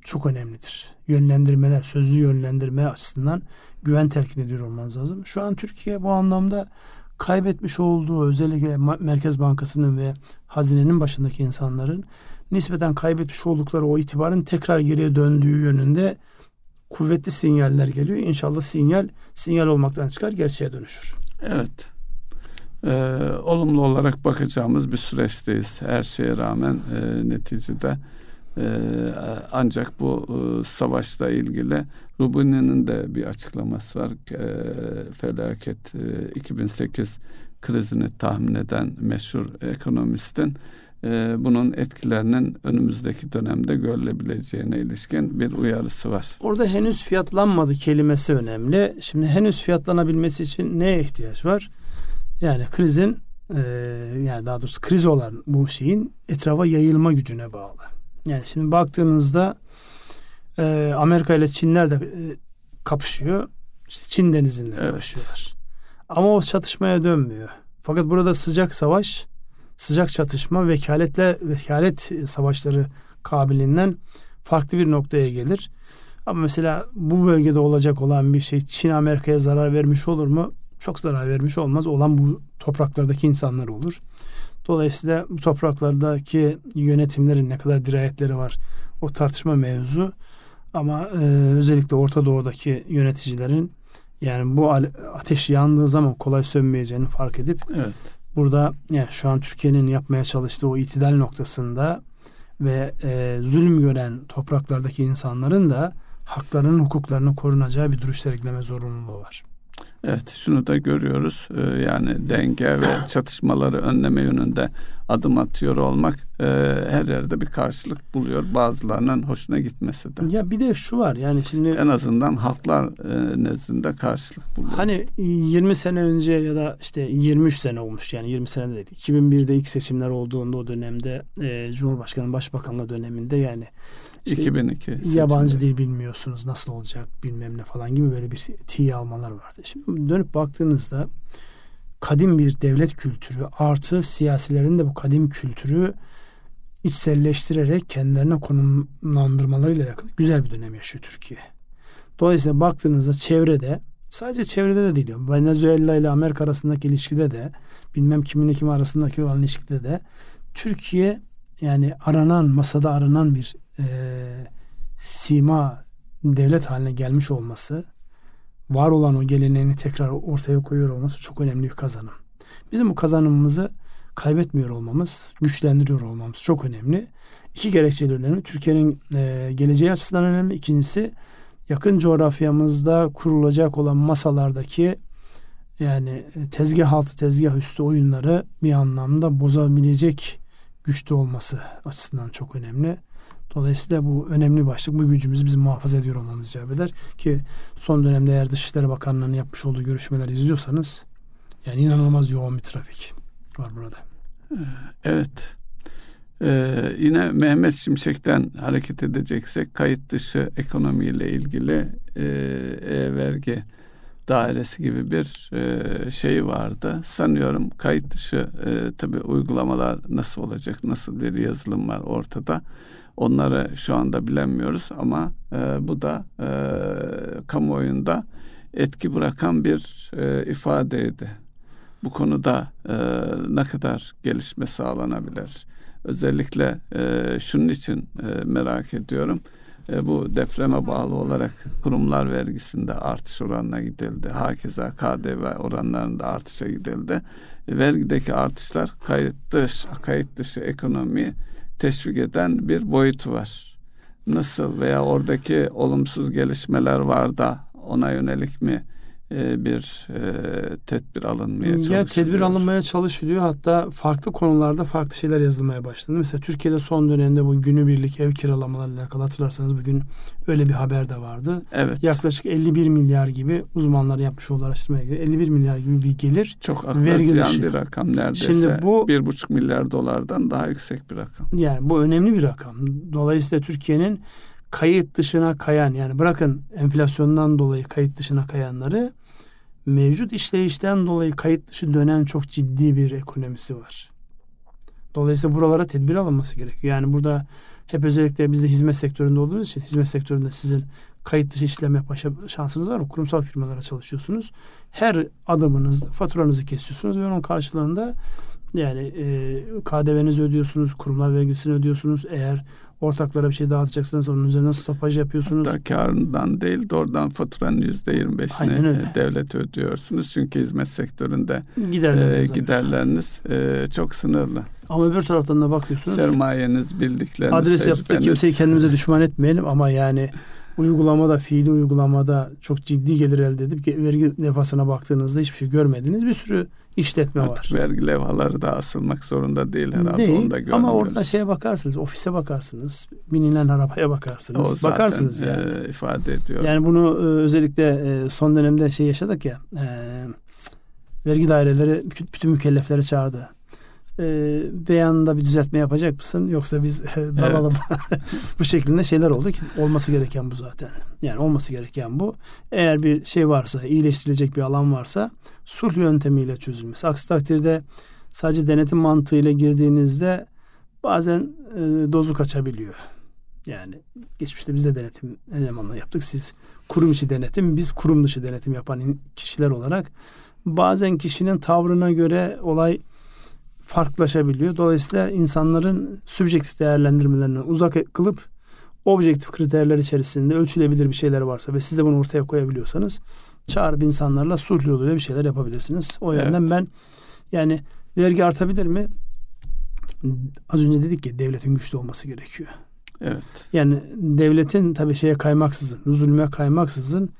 çok önemlidir. Yönlendirmeler, sözlü yönlendirme açısından güven telkin ediyor olmanız lazım. Şu an Türkiye bu anlamda kaybetmiş olduğu özellikle Merkez Bankası'nın ve hazinenin başındaki insanların nispeten kaybetmiş oldukları o itibarın tekrar geriye döndüğü yönünde kuvvetli sinyaller geliyor. İnşallah sinyal sinyal olmaktan çıkar gerçeğe dönüşür. Evet. Ee, olumlu olarak bakacağımız bir süreçteyiz. Her şeye rağmen e, neticede e, ancak bu e, savaşla ilgili Rubini'nin de bir açıklaması var. E, felaket e, 2008 krizini tahmin eden meşhur ekonomistin e, bunun etkilerinin önümüzdeki dönemde görülebileceğine ilişkin bir uyarısı var. Orada henüz fiyatlanmadı kelimesi önemli. Şimdi henüz fiyatlanabilmesi için neye ihtiyaç var? Yani krizin e, yani daha doğrusu kriz olan bu şeyin etrafa yayılma gücüne bağlı. Yani şimdi baktığınızda e, Amerika ile Çinler de e, kapışıyor. İşte Çin denizinde evet. kapışıyorlar. Ama o çatışmaya dönmüyor. Fakat burada sıcak savaş sıcak çatışma vekaletle vekalet savaşları kabiliğinden farklı bir noktaya gelir. Ama mesela bu bölgede olacak olan bir şey Çin Amerika'ya zarar vermiş olur mu? Çok zarar vermiş olmaz. Olan bu topraklardaki insanlar olur. Dolayısıyla bu topraklardaki yönetimlerin ne kadar dirayetleri var o tartışma mevzu. Ama e, özellikle Orta Doğu'daki yöneticilerin yani bu ateş yandığı zaman kolay sönmeyeceğini fark edip evet burada yani şu an Türkiye'nin yapmaya çalıştığı o itidal noktasında ve e, zulüm gören topraklardaki insanların da haklarının hukuklarının korunacağı bir duruş sergileme zorunluluğu var. Evet şunu da görüyoruz ee, yani denge ve çatışmaları önleme yönünde adım atıyor olmak e, her yerde bir karşılık buluyor bazılarının hoşuna gitmesi de. Ya bir de şu var yani şimdi en azından halklar e, nezdinde karşılık buluyor. Hani 20 sene önce ya da işte 23 sene olmuş yani 20 sene değil 2001'de ilk seçimler olduğunda o dönemde e, Cumhurbaşkanı Başbakanlığı döneminde yani işte 2002 yabancı dil bilmiyorsunuz nasıl olacak bilmem ne falan gibi böyle bir tiye almalar vardı. Şimdi dönüp baktığınızda kadim bir devlet kültürü artı siyasilerin de bu kadim kültürü içselleştirerek kendilerine konumlandırmalarıyla alakalı güzel bir dönem yaşıyor Türkiye. Dolayısıyla baktığınızda çevrede sadece çevrede de değil. Venezuela ile Amerika arasındaki ilişkide de bilmem kimin kim arasındaki olan ilişkide de Türkiye yani aranan masada aranan bir e, sima devlet haline gelmiş olması var olan o geleneğini tekrar ortaya koyuyor olması çok önemli bir kazanım. Bizim bu kazanımımızı kaybetmiyor olmamız, güçlendiriyor olmamız çok önemli. İki gerekçeli önemli. Türkiye'nin e, geleceği açısından önemli. İkincisi yakın coğrafyamızda kurulacak olan masalardaki yani tezgah altı tezgah üstü oyunları bir anlamda bozabilecek güçlü olması açısından çok önemli. Dolayısıyla bu önemli başlık. Bu gücümüzü bizim muhafaza ediyor olmamız icap eder. Ki son dönemde eğer Dışişleri Bakanlığı'nın yapmış olduğu görüşmeler izliyorsanız yani inanılmaz yoğun bir trafik var burada. Evet. Ee, yine Mehmet Şimşek'ten hareket edeceksek kayıt dışı ekonomiyle ilgili e, e-vergi dairesi gibi bir e, şey vardı. Sanıyorum kayıt dışı e, tabi uygulamalar nasıl olacak, nasıl bir yazılım var ortada. Onları şu anda bilemiyoruz ama e, bu da e, kamuoyunda etki bırakan bir e, ifadeydi. Bu konuda e, ne kadar gelişme sağlanabilir? Özellikle e, şunun için e, merak ediyorum. E, bu depreme bağlı olarak kurumlar vergisinde artış oranına gidildi. Hakeza KDV oranlarında artışa gidildi. E, vergideki artışlar kayıt dışı, kayıt dışı ekonomiyi teşvik eden bir boyutu var. Nasıl veya oradaki olumsuz gelişmeler var da ona yönelik mi e, bir e, tedbir alınmaya çalışılıyor. Ya tedbir alınmaya çalışılıyor. Hatta farklı konularda farklı şeyler yazılmaya başlandı. Mesela Türkiye'de son dönemde bu günübirlik ev kiralamalarıyla alakalı hatırlarsanız bugün öyle bir haber de vardı. Evet. Yaklaşık 51 milyar gibi uzmanlar yapmış olduğu araştırmaya göre 51 milyar gibi bir gelir. Çok akla bir rakam neredeyse. Şimdi bu bir buçuk milyar dolardan daha yüksek bir rakam. Yani bu önemli bir rakam. Dolayısıyla Türkiye'nin kayıt dışına kayan yani bırakın enflasyondan dolayı kayıt dışına kayanları mevcut işleyişten dolayı kayıt dışı dönen çok ciddi bir ekonomisi var. Dolayısıyla buralara tedbir alınması gerekiyor. Yani burada hep özellikle biz de hizmet sektöründe olduğumuz için hizmet sektöründe sizin kayıt dışı işlem yapma şansınız var? Kurumsal firmalara çalışıyorsunuz. Her adımınızda faturanızı kesiyorsunuz ve onun karşılığında yani e, KDV'nizi ödüyorsunuz, kurumlar vergisini ödüyorsunuz. Eğer ortaklara bir şey dağıtacaksınız onun üzerine stopaj yapıyorsunuz. Hatta karından değil doğrudan faturanın yüzde yirmi beşini devlet ödüyorsunuz. Çünkü hizmet sektöründe giderleriniz, e, giderleriniz e, çok sınırlı. Ama öbür taraftan da bakıyorsunuz. Sermayeniz, bildikleriniz, Adres yapıp kimseyi kendimize düşman etmeyelim ama yani uygulamada, fiili uygulamada çok ciddi gelir elde edip vergi levhasına baktığınızda hiçbir şey görmediğiniz bir sürü işletme Artık var. vergi levhaları da asılmak zorunda değil herhalde. Değil, Onu da ama orada şeye bakarsınız, ofise bakarsınız, binilen arabaya bakarsınız. O bakarsınız yani. E, ifade ediyor. Yani bunu e, özellikle e, son dönemde şey yaşadık ya, e, vergi daireleri bütün mükellefleri çağırdı e, beyanında bir düzeltme yapacak mısın yoksa biz e, dalalım evet. bu şeklinde şeyler oldu ki olması gereken bu zaten. Yani olması gereken bu. Eğer bir şey varsa iyileştirilecek bir alan varsa sulh yöntemiyle çözülmesi. Aksi takdirde sadece denetim mantığıyla girdiğinizde bazen e, dozu kaçabiliyor. Yani geçmişte biz de denetim elemanla yaptık. Siz kurum içi denetim, biz kurum dışı denetim yapan kişiler olarak bazen kişinin tavrına göre olay farklılaşabiliyor. Dolayısıyla insanların subjektif değerlendirmelerinden uzak kılıp objektif kriterler içerisinde ölçülebilir bir şeyler varsa ve siz de bunu ortaya koyabiliyorsanız çağırıp insanlarla sulh yoluyla bir şeyler yapabilirsiniz. O yönden evet. ben yani vergi artabilir mi? Az önce dedik ki devletin güçlü olması gerekiyor. Evet. Yani devletin tabii şeye kaymaksızın, zulme kaymaksızın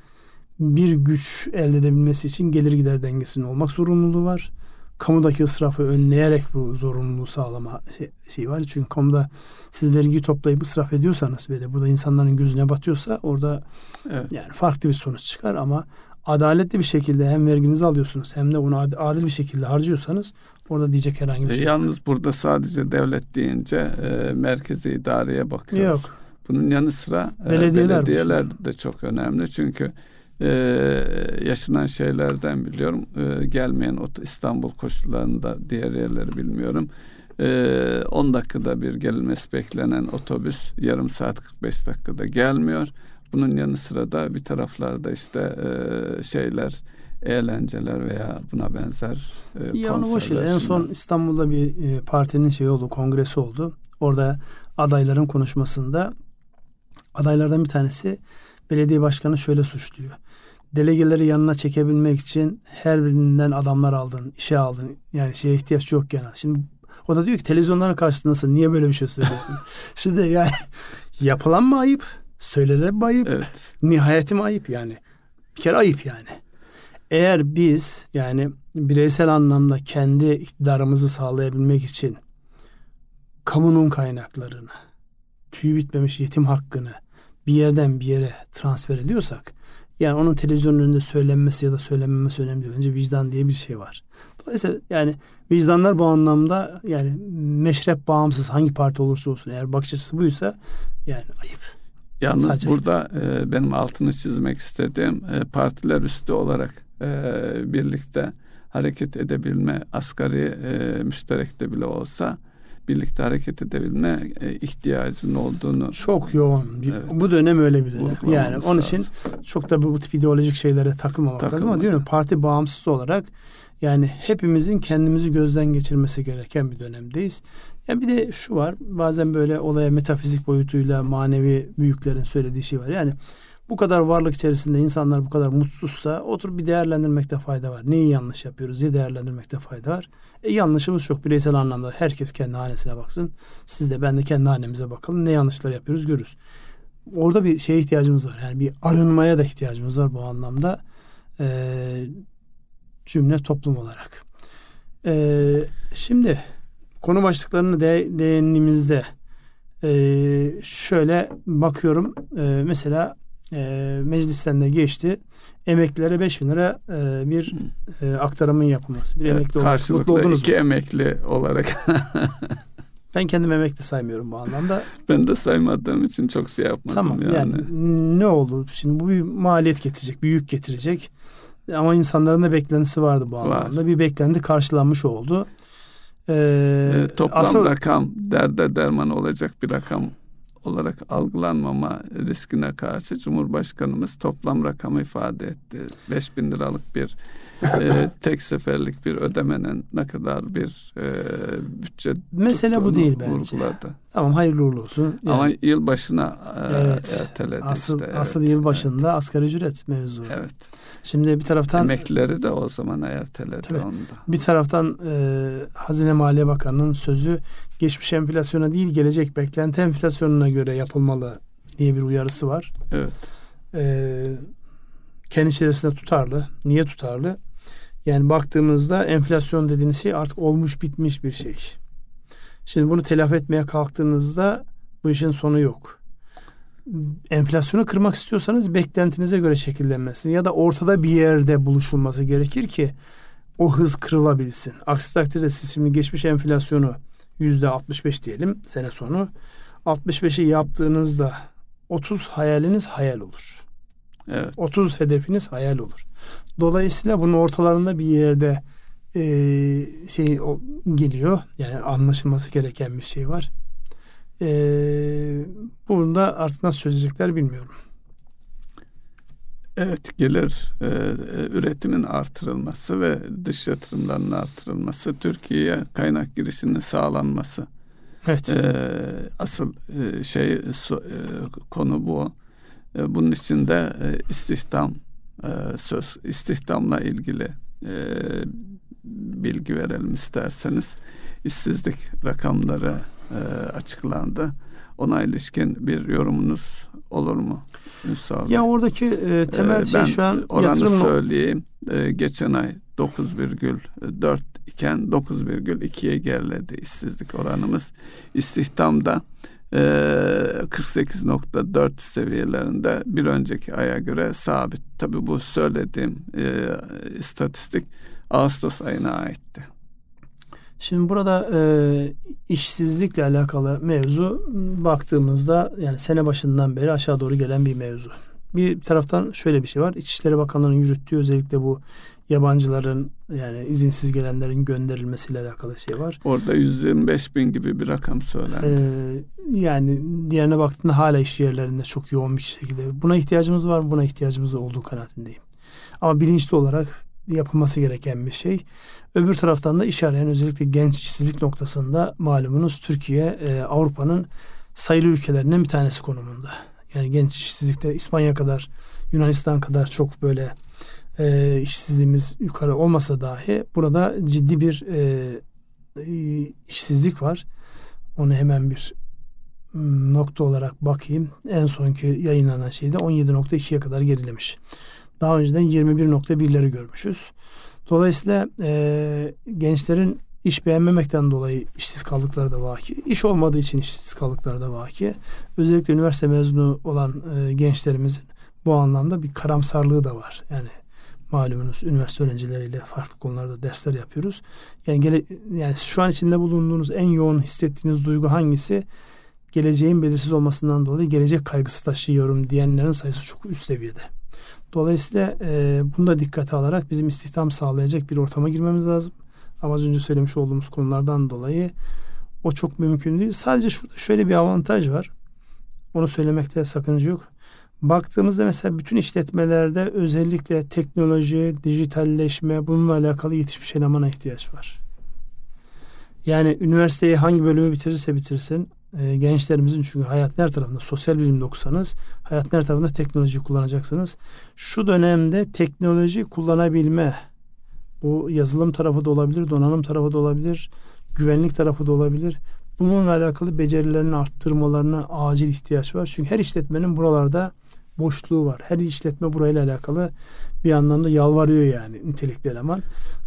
bir güç elde edebilmesi için gelir gider dengesinin olmak zorunluluğu var kamudaki ısrafı önleyerek bu zorunluluğu sağlama şey, şey var. Çünkü kamuda siz vergi toplayıp ısraf ediyorsanız de bu da insanların gözüne batıyorsa orada evet. yani farklı bir sonuç çıkar ama adaletli bir şekilde hem verginizi alıyorsunuz hem de onu adil bir şekilde harcıyorsanız orada diyecek herhangi bir e, şey yok. Yalnız burada sadece devlet deyince e, merkezi idareye bakıyoruz. Yok. Bunun yanı sıra e, belediyeler, belediyeler de çok önemli çünkü e, yaşanan şeylerden biliyorum. E, gelmeyen İstanbul koşullarında diğer yerleri bilmiyorum. E, ee, 10 dakikada bir gelmesi beklenen otobüs yarım saat 45 dakikada gelmiyor. Bunun yanı sıra da bir taraflarda işte e, şeyler eğlenceler veya buna benzer e, ya onu boş En son İstanbul'da bir e, partinin şey oldu, kongresi oldu. Orada adayların konuşmasında adaylardan bir tanesi belediye başkanı şöyle suçluyor delegeleri yanına çekebilmek için her birinden adamlar aldın, işe aldın. Yani şeye ihtiyaç yok yani. Şimdi o da diyor ki televizyonların karşısındasın. Niye böyle bir şey söylüyorsun? Şimdi yani yapılan mı ayıp? Söylenen mi ayıp? Evet. Nihayeti mi ayıp yani? Bir kere ayıp yani. Eğer biz yani bireysel anlamda kendi iktidarımızı sağlayabilmek için kamunun kaynaklarını, tüyü bitmemiş yetim hakkını bir yerden bir yere transfer ediyorsak yani onun televizyonun önünde söylenmesi ya da söylenmemesi önemli değil. Önce vicdan diye bir şey var. Dolayısıyla yani vicdanlar bu anlamda yani meşrep bağımsız hangi parti olursa olsun eğer bakış açısı buysa yani ayıp. Yalnız Sadece burada e, benim altını çizmek istediğim e, partiler üstü olarak e, birlikte hareket edebilme asgari e, müşterekte bile olsa birlikte hareket edebilme e, ihtiyacının olduğunu çok yoğun. Bir, evet. Bu dönem öyle bir dönem. Yani onun için lazım. çok da bu, tip ideolojik şeylere takılmamak Takılmadı. lazım ama diyorum parti bağımsız olarak yani hepimizin kendimizi gözden geçirmesi gereken bir dönemdeyiz. Yani bir de şu var bazen böyle olaya metafizik boyutuyla manevi büyüklerin söylediği şey var. Yani bu kadar varlık içerisinde insanlar bu kadar mutsuzsa oturup bir değerlendirmekte fayda var. Neyi yanlış yapıyoruz diye değerlendirmekte fayda var. E yanlışımız çok bireysel anlamda. Herkes kendi hanesine baksın. Siz de ben de kendi hanemize bakalım. Ne yanlışlar yapıyoruz görürüz. Orada bir şeye ihtiyacımız var. Yani bir arınmaya da ihtiyacımız var bu anlamda. e, cümle toplum olarak. E, şimdi konu başlıklarını de, değindiğimizde e, şöyle bakıyorum e, mesela e, meclisten de geçti emeklilere 5 bin lira e, bir e, aktarımın yapılması. Bir evet, emekli olarak mutlu oldunuz iki mu? emekli olarak. ben kendim emekli saymıyorum bu anlamda. Ben de saymadığım için çok şey yapmadım tamam, yani. yani. Ne oldu? Şimdi bu bir maliyet getirecek, bir yük getirecek. Ama insanların da beklentisi vardı bu anlamda. Var. Bir beklenti karşılanmış oldu. Ee, e, toplam asıl, rakam derde derman olacak bir rakam olarak algılanmama riskine karşı Cumhurbaşkanımız toplam rakamı ifade etti. 5 bin liralık bir e, tek seferlik bir ödemenin ne kadar bir e, bütçe Mesele bu değil bence. Vurguladı. Tamam hayırlı uğurlu olsun. Yani, Ama yıl başına e, evet, erteledi asıl, işte. Asıl evet, yıl başında evet. asgari ücret mevzu. Evet. Şimdi bir taraftan emeklileri de o zaman erteledi tabii, onu da. Bir taraftan e, Hazine Maliye Bakanı'nın sözü geçmiş enflasyona değil gelecek beklenti enflasyonuna göre yapılmalı diye bir uyarısı var. Evet. E, kendi içerisinde tutarlı. Niye tutarlı? Yani baktığımızda enflasyon dediğiniz şey artık olmuş bitmiş bir şey. Şimdi bunu telafi etmeye kalktığınızda bu işin sonu yok. Enflasyonu kırmak istiyorsanız beklentinize göre şekillenmesi ya da ortada bir yerde buluşulması gerekir ki o hız kırılabilsin. Aksi takdirde siz şimdi geçmiş enflasyonu yüzde 65 diyelim sene sonu 65'i yaptığınızda 30 hayaliniz hayal olur. Evet. 30 hedefiniz hayal olur. Dolayısıyla bunun ortalarında bir yerde e, şey o, geliyor. Yani anlaşılması gereken bir şey var. E, bunu da artık nasıl çözecekler bilmiyorum. Evet gelir e, üretimin artırılması ve dış yatırımların artırılması Türkiye'ye kaynak girişinin sağlanması. Evet. E, asıl e, şey so, e, konu bu. E, bunun için de e, istihdam e, söz istihdamla ilgili bilgi verelim isterseniz. İşsizlik rakamları açıklandı. Ona ilişkin bir yorumunuz olur mu? Ünsal ya oradaki e, temel şey şu an oranı yatırım söyleyeyim. Geçen ay 9,4 iken 9,2'ye geriledi işsizlik oranımız. İstihdamda 48.4 ee, seviyelerinde bir önceki aya göre sabit. Tabi bu söylediğim e, istatistik Ağustos ayına aitti. Şimdi burada e, işsizlikle alakalı mevzu baktığımızda yani sene başından beri aşağı doğru gelen bir mevzu. Bir taraftan şöyle bir şey var. İçişleri Bakanlığı'nın yürüttüğü özellikle bu yabancıların yani izinsiz gelenlerin gönderilmesiyle alakalı şey var. Orada 125 bin gibi bir rakam söylendi. Ee, yani diğerine baktığında hala iş yerlerinde çok yoğun bir şekilde. Buna ihtiyacımız var? Buna ihtiyacımız olduğu kanaatindeyim. Ama bilinçli olarak yapılması gereken bir şey. Öbür taraftan da iş arayan özellikle genç işsizlik noktasında malumunuz Türkiye e, Avrupa'nın sayılı ülkelerinden bir tanesi konumunda. Yani genç işsizlikte İspanya kadar Yunanistan kadar çok böyle e, işsizliğimiz yukarı olmasa dahi burada ciddi bir e, işsizlik var. Onu hemen bir nokta olarak bakayım. En sonki yayınlanan şeyde 17.2'ye kadar gerilemiş. Daha önceden 21.1'leri görmüşüz. Dolayısıyla e, gençlerin iş beğenmemekten dolayı işsiz kaldıkları da vaki. İş olmadığı için işsiz kaldıkları da vaki. Özellikle üniversite mezunu olan e, gençlerimizin bu anlamda bir karamsarlığı da var. Yani malumunuz üniversite öğrencileriyle farklı konularda dersler yapıyoruz. Yani gele, yani şu an içinde bulunduğunuz en yoğun hissettiğiniz duygu hangisi? Geleceğin belirsiz olmasından dolayı gelecek kaygısı taşıyorum diyenlerin sayısı çok üst seviyede. Dolayısıyla e, bunu da dikkate alarak bizim istihdam sağlayacak bir ortama girmemiz lazım. Ama az önce söylemiş olduğumuz konulardan dolayı o çok mümkün değil. Sadece şurada şöyle bir avantaj var. Onu söylemekte sakınca yok. Baktığımızda mesela bütün işletmelerde özellikle teknoloji, dijitalleşme bununla alakalı yetişmiş elemana ihtiyaç var. Yani üniversiteyi hangi bölümü bitirirse bitirsin e, gençlerimizin çünkü hayat her tarafında sosyal bilimde okusanız hayat her tarafında teknoloji kullanacaksınız. Şu dönemde teknoloji kullanabilme bu yazılım tarafı da olabilir, donanım tarafı da olabilir, güvenlik tarafı da olabilir. Bununla alakalı becerilerini arttırmalarına acil ihtiyaç var. Çünkü her işletmenin buralarda boşluğu var. Her işletme burayla alakalı bir anlamda yalvarıyor yani nitelikli eleman.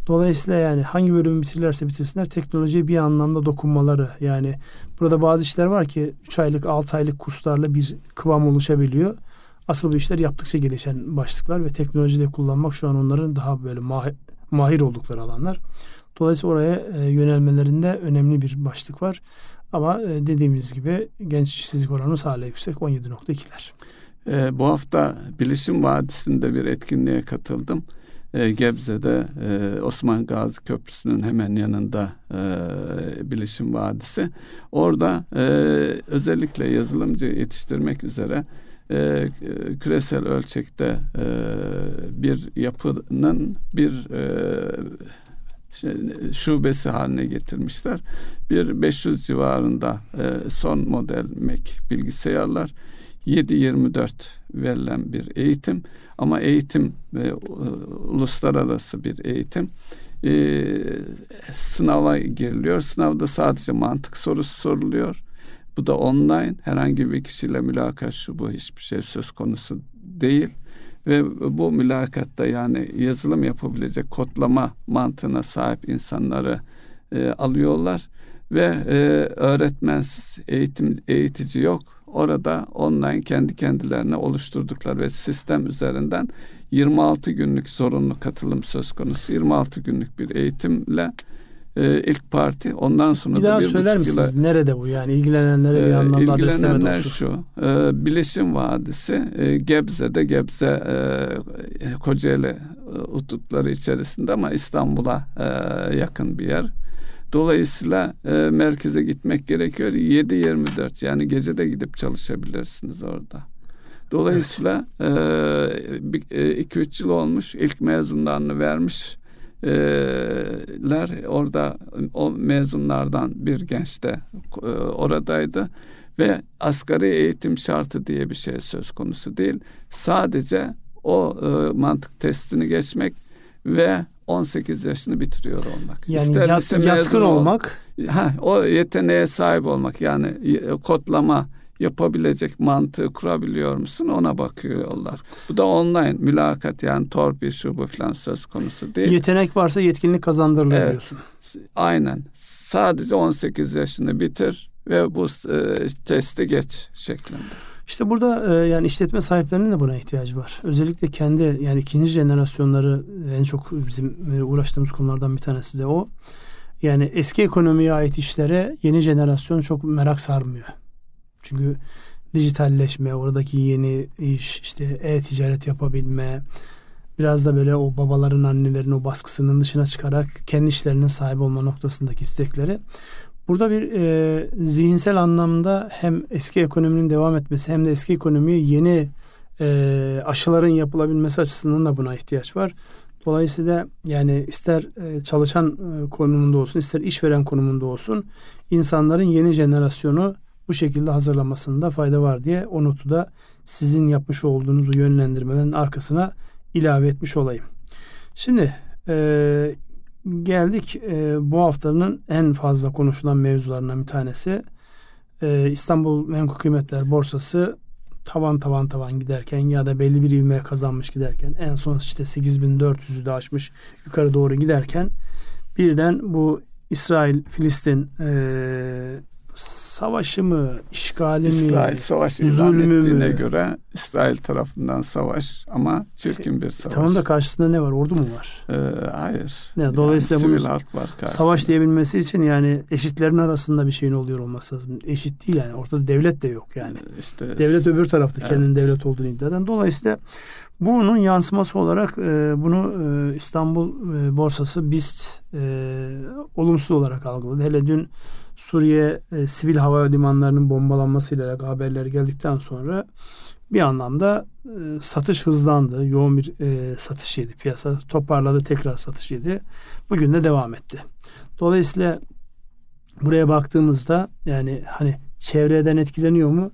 Dolayısıyla yani hangi bölümü bitirirlerse bitirsinler teknolojiye bir anlamda dokunmaları yani burada bazı işler var ki 3 aylık 6 aylık kurslarla bir kıvam oluşabiliyor. Asıl bu işler yaptıkça gelişen başlıklar ve teknolojide kullanmak şu an onların daha böyle mahir, oldukları alanlar. Dolayısıyla oraya e, yönelmelerinde önemli bir başlık var. Ama e, dediğimiz gibi genç işsizlik oranımız hala yüksek 17.2'ler. E, bu hafta Bilişim Vadisi'nde bir etkinliğe katıldım. E, Gebze'de e, Osman Gazi Köprüsü'nün hemen yanında e, Bilişim Vadisi. Orada e, özellikle yazılımcı yetiştirmek üzere e, küresel ölçekte e, bir yapının bir e, şey, şubesi haline getirmişler. Bir 500 civarında e, son model Mac bilgisayarlar 7-24 verilen bir eğitim ama eğitim e, uluslararası bir eğitim e, sınava giriliyor. Sınavda sadece mantık sorusu soruluyor. Bu da online herhangi bir kişiyle mülakat şu bu hiçbir şey söz konusu değil ve bu mülakatta yani yazılım yapabilecek kodlama mantığına sahip insanları e, alıyorlar ve e, öğretmensiz eğitim eğitici yok. Orada online kendi kendilerine oluşturduklar ve sistem üzerinden 26 günlük zorunlu katılım söz konusu. 26 günlük bir eğitimle e, ilk parti. Ondan sonra bir da daha bir söyler misiniz? Yıla, Nerede bu yani? ilgilenenlere bir e, anlamda ilgilenenler şu. E, Bilişim Vadisi e, Gebze'de Gebze e, Kocaeli e, hudutları içerisinde ama İstanbul'a e, yakın bir yer. Dolayısıyla e, merkeze gitmek gerekiyor. 7-24 yani gece de gidip çalışabilirsiniz orada. Dolayısıyla 2-3 evet. e, yıl olmuş ilk mezunlarını vermiş ler orada o mezunlardan bir genç de e, oradaydı ve asgari eğitim şartı diye bir şey söz konusu değil. Sadece o e, mantık testini geçmek ve 18 yaşını bitiriyor olmak. Yani İster yat, yatkın olmak. Ha, o yeteneğe sahip olmak yani kodlama yapabilecek mantığı kurabiliyor musun ona bakıyorlar. Bu da online mülakat yani torpil şu bu falan söz konusu değil. Yetenek varsa yetkinlik kazandırılıyor evet, diyorsun. Aynen. Sadece 18 yaşını bitir ve bu e, testi geç şeklinde. İşte burada e, yani işletme sahiplerinin de buna ihtiyacı var. Özellikle kendi yani ikinci jenerasyonları en çok bizim e, uğraştığımız konulardan bir tanesi de o. Yani eski ekonomiye ait işlere yeni jenerasyon çok merak sarmıyor. Çünkü dijitalleşme, oradaki yeni iş, işte e-ticaret yapabilme, biraz da böyle o babaların, annelerin o baskısının dışına çıkarak kendi işlerinin sahibi olma noktasındaki istekleri. Burada bir e, zihinsel anlamda hem eski ekonominin devam etmesi hem de eski ekonomiye yeni e, aşıların yapılabilmesi açısından da buna ihtiyaç var. Dolayısıyla yani ister e, çalışan e, konumunda olsun ister işveren konumunda olsun insanların yeni jenerasyonu bu şekilde hazırlamasında fayda var diye o notu da sizin yapmış olduğunuz yönlendirmelerin arkasına ilave etmiş olayım. Şimdi e, geldik. E, bu haftanın en fazla konuşulan mevzularından bir tanesi. E, İstanbul Menkul Kıymetler Borsası tavan tavan tavan giderken ya da belli bir ivme kazanmış giderken en son işte 8400'ü de aşmış yukarı doğru giderken birden bu İsrail Filistin e, savaşı mı, işgali mi, İsrail savaş ilan ettiğine mü? göre İsrail tarafından savaş ama çirkin bir savaş. Tamam da karşısında ne var? Ordu mu var? Ee, hayır. Ne, dolayısıyla yani, halk var karşısında. Savaş diyebilmesi için yani eşitlerin arasında bir şeyin oluyor olması lazım. Eşit değil yani. Ortada devlet de yok yani. Ee, işte, devlet öbür tarafta evet. kendinin devlet olduğunu iddia eden. Dolayısıyla bunun yansıması olarak e, bunu e, İstanbul e, borsası BIST e, olumsuz olarak algıladı. Hele dün Suriye e, sivil hava limanlarının bombalanmasıyla alakalı haberler geldikten sonra bir anlamda e, satış hızlandı. Yoğun bir e, satış yedi piyasa. Toparladı tekrar satış yedi. Bugün de devam etti. Dolayısıyla buraya baktığımızda yani hani çevreden etkileniyor mu?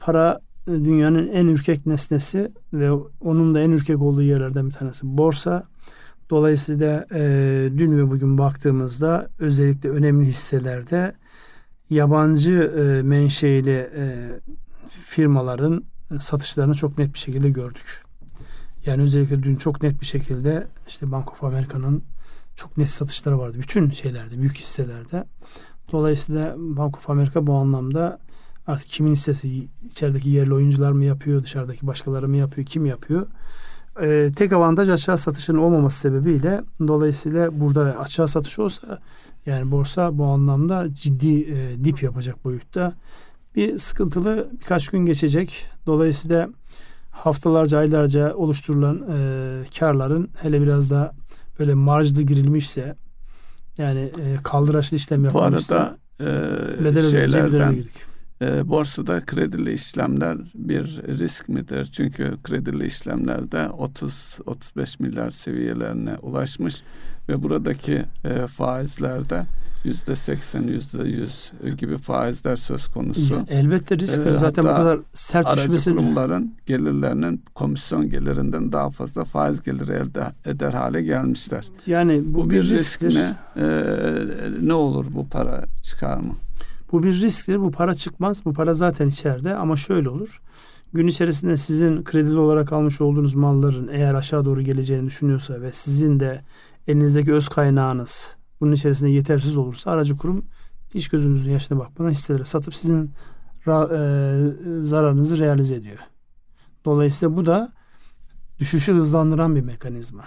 Para e, dünyanın en ürkek nesnesi ve onun da en ürkek olduğu yerlerden bir tanesi borsa. Dolayısıyla e, dün ve bugün baktığımızda özellikle önemli hisselerde yabancı e, menşeili e, firmaların satışlarını çok net bir şekilde gördük. Yani özellikle dün çok net bir şekilde işte Bank of America'nın çok net satışları vardı. Bütün şeylerde, büyük hisselerde. Dolayısıyla Bank of America bu anlamda artık kimin hissesi içerideki yerli oyuncular mı yapıyor, dışarıdaki başkaları mı yapıyor, kim yapıyor? Ee, tek avantaj aşağı satışın olmaması sebebiyle dolayısıyla burada aşağı satış olsa yani borsa bu anlamda ciddi e, dip yapacak boyutta. Bir sıkıntılı birkaç gün geçecek. Dolayısıyla haftalarca, aylarca oluşturulan e, karların hele biraz da böyle marjlı girilmişse yani e, kaldıraçlı işlem yapılmışsa Bu arada e, şeylerden e, borsada kredili işlemler bir risk midir? Çünkü kredili işlemlerde 30-35 milyar seviyelerine ulaşmış ve buradaki e, faizlerde yüzde seksen, yüzde yüz gibi faizler söz konusu. Elbette risk ee, zaten bu kadar sert aracı düşmesi. kurumların gelirlerinin komisyon gelirinden daha fazla faiz geliri elde eder hale gelmişler. Yani bu, bu bir, bir risk mi? Ee, ne olur bu para çıkar mı? Bu bir risktir. Bu para çıkmaz. Bu para zaten içeride ama şöyle olur. Gün içerisinde sizin kredili olarak almış olduğunuz malların eğer aşağı doğru geleceğini düşünüyorsa ve sizin de elinizdeki öz kaynağınız bunun içerisinde yetersiz olursa aracı kurum hiç gözünüzün yaşına bakmadan hisseleri satıp sizin ra, e, zararınızı realize ediyor. Dolayısıyla bu da düşüşü hızlandıran bir mekanizma.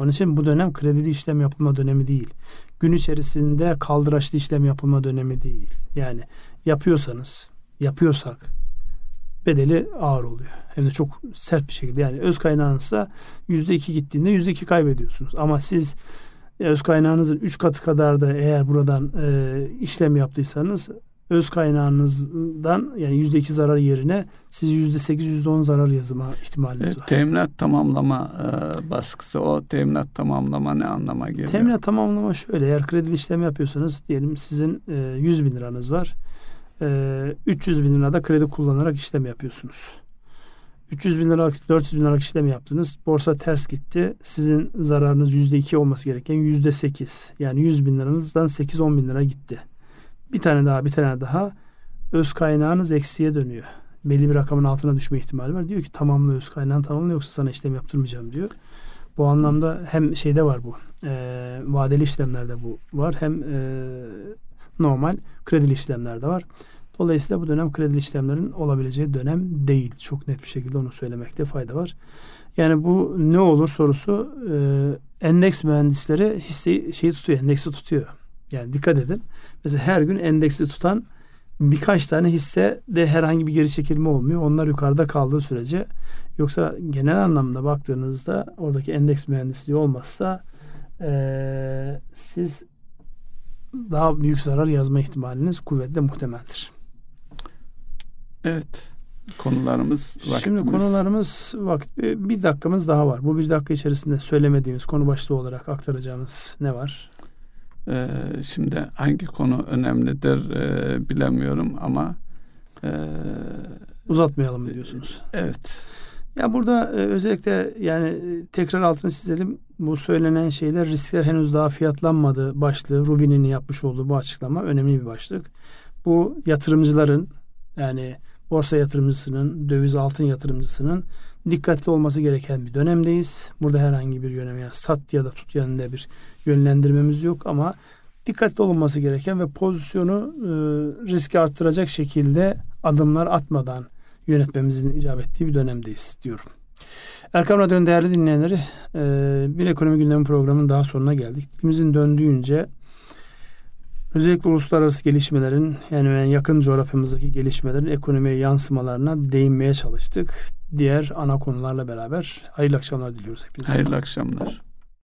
Onun için bu dönem kredili işlem yapılma dönemi değil. Gün içerisinde kaldıraçlı işlem yapılma dönemi değil. Yani yapıyorsanız, yapıyorsak bedeli ağır oluyor. Hem de çok sert bir şekilde. Yani öz kaynağınızsa yüzde iki gittiğinde yüzde iki kaybediyorsunuz. Ama siz öz kaynağınızın üç katı kadar da eğer buradan e, işlem yaptıysanız öz kaynağınızdan yani yüzde iki zarar yerine siz yüzde sekiz yüzde on zarar yazma ihtimaliniz var. Teminat tamamlama e, baskısı o teminat tamamlama ne anlama geliyor? Teminat tamamlama şöyle eğer kredi işlem yapıyorsanız diyelim sizin e, 100 bin liranız var. E, 300 bin lirada kredi kullanarak işlem yapıyorsunuz. 300 bin liralık 400 bin liralık işlem yaptınız. Borsa ters gitti. Sizin zararınız yüzde iki olması gereken yüzde sekiz. Yani 100 bin liranızdan 8-10 bin lira gitti. Bir tane daha bir tane daha öz kaynağınız eksiye dönüyor. Belli bir rakamın altına düşme ihtimali var. Diyor ki tamamla öz kaynağını tamamla yoksa sana işlem yaptırmayacağım diyor. Bu anlamda hem şeyde var bu. E, vadeli işlemlerde bu var. Hem e, normal kredili işlemlerde var. Dolayısıyla bu dönem kredi işlemlerin olabileceği dönem değil. Çok net bir şekilde onu söylemekte fayda var. Yani bu ne olur sorusu e, endeks mühendisleri hisseyi şeyi tutuyor, endeksi tutuyor. Yani dikkat edin. Mesela her gün endeksi tutan birkaç tane hisse de herhangi bir geri çekilme olmuyor. Onlar yukarıda kaldığı sürece yoksa genel anlamda baktığınızda oradaki endeks mühendisliği olmazsa e, siz daha büyük zarar yazma ihtimaliniz kuvvetle muhtemeldir. Evet. Konularımız vaktimiz. Şimdi konularımız vakit bir dakikamız daha var. Bu bir dakika içerisinde söylemediğimiz konu başlığı olarak aktaracağımız ne var? Ee, şimdi hangi konu önemlidir e, bilemiyorum ama e, uzatmayalım mı diyorsunuz? Evet. Ya burada e, özellikle yani tekrar altını çizelim. Bu söylenen şeyler riskler henüz daha fiyatlanmadı başlığı. Rubin'in yapmış olduğu bu açıklama önemli bir başlık. Bu yatırımcıların yani borsa yatırımcısının, döviz altın yatırımcısının dikkatli olması gereken bir dönemdeyiz. Burada herhangi bir yönem yani sat ya da tut yönünde bir yönlendirmemiz yok ama dikkatli olunması gereken ve pozisyonu e, riski arttıracak şekilde adımlar atmadan yönetmemizin icap ettiği bir dönemdeyiz diyorum. Erkam Radyo'nun değerli dinleyenleri e, bir ekonomi gündemi programının daha sonuna geldik. Dilimizin döndüğünce Özellikle uluslararası gelişmelerin yani yakın coğrafyamızdaki gelişmelerin ekonomiye yansımalarına değinmeye çalıştık. Diğer ana konularla beraber hayırlı akşamlar diliyoruz hepinize. Hayırlı akşamlar.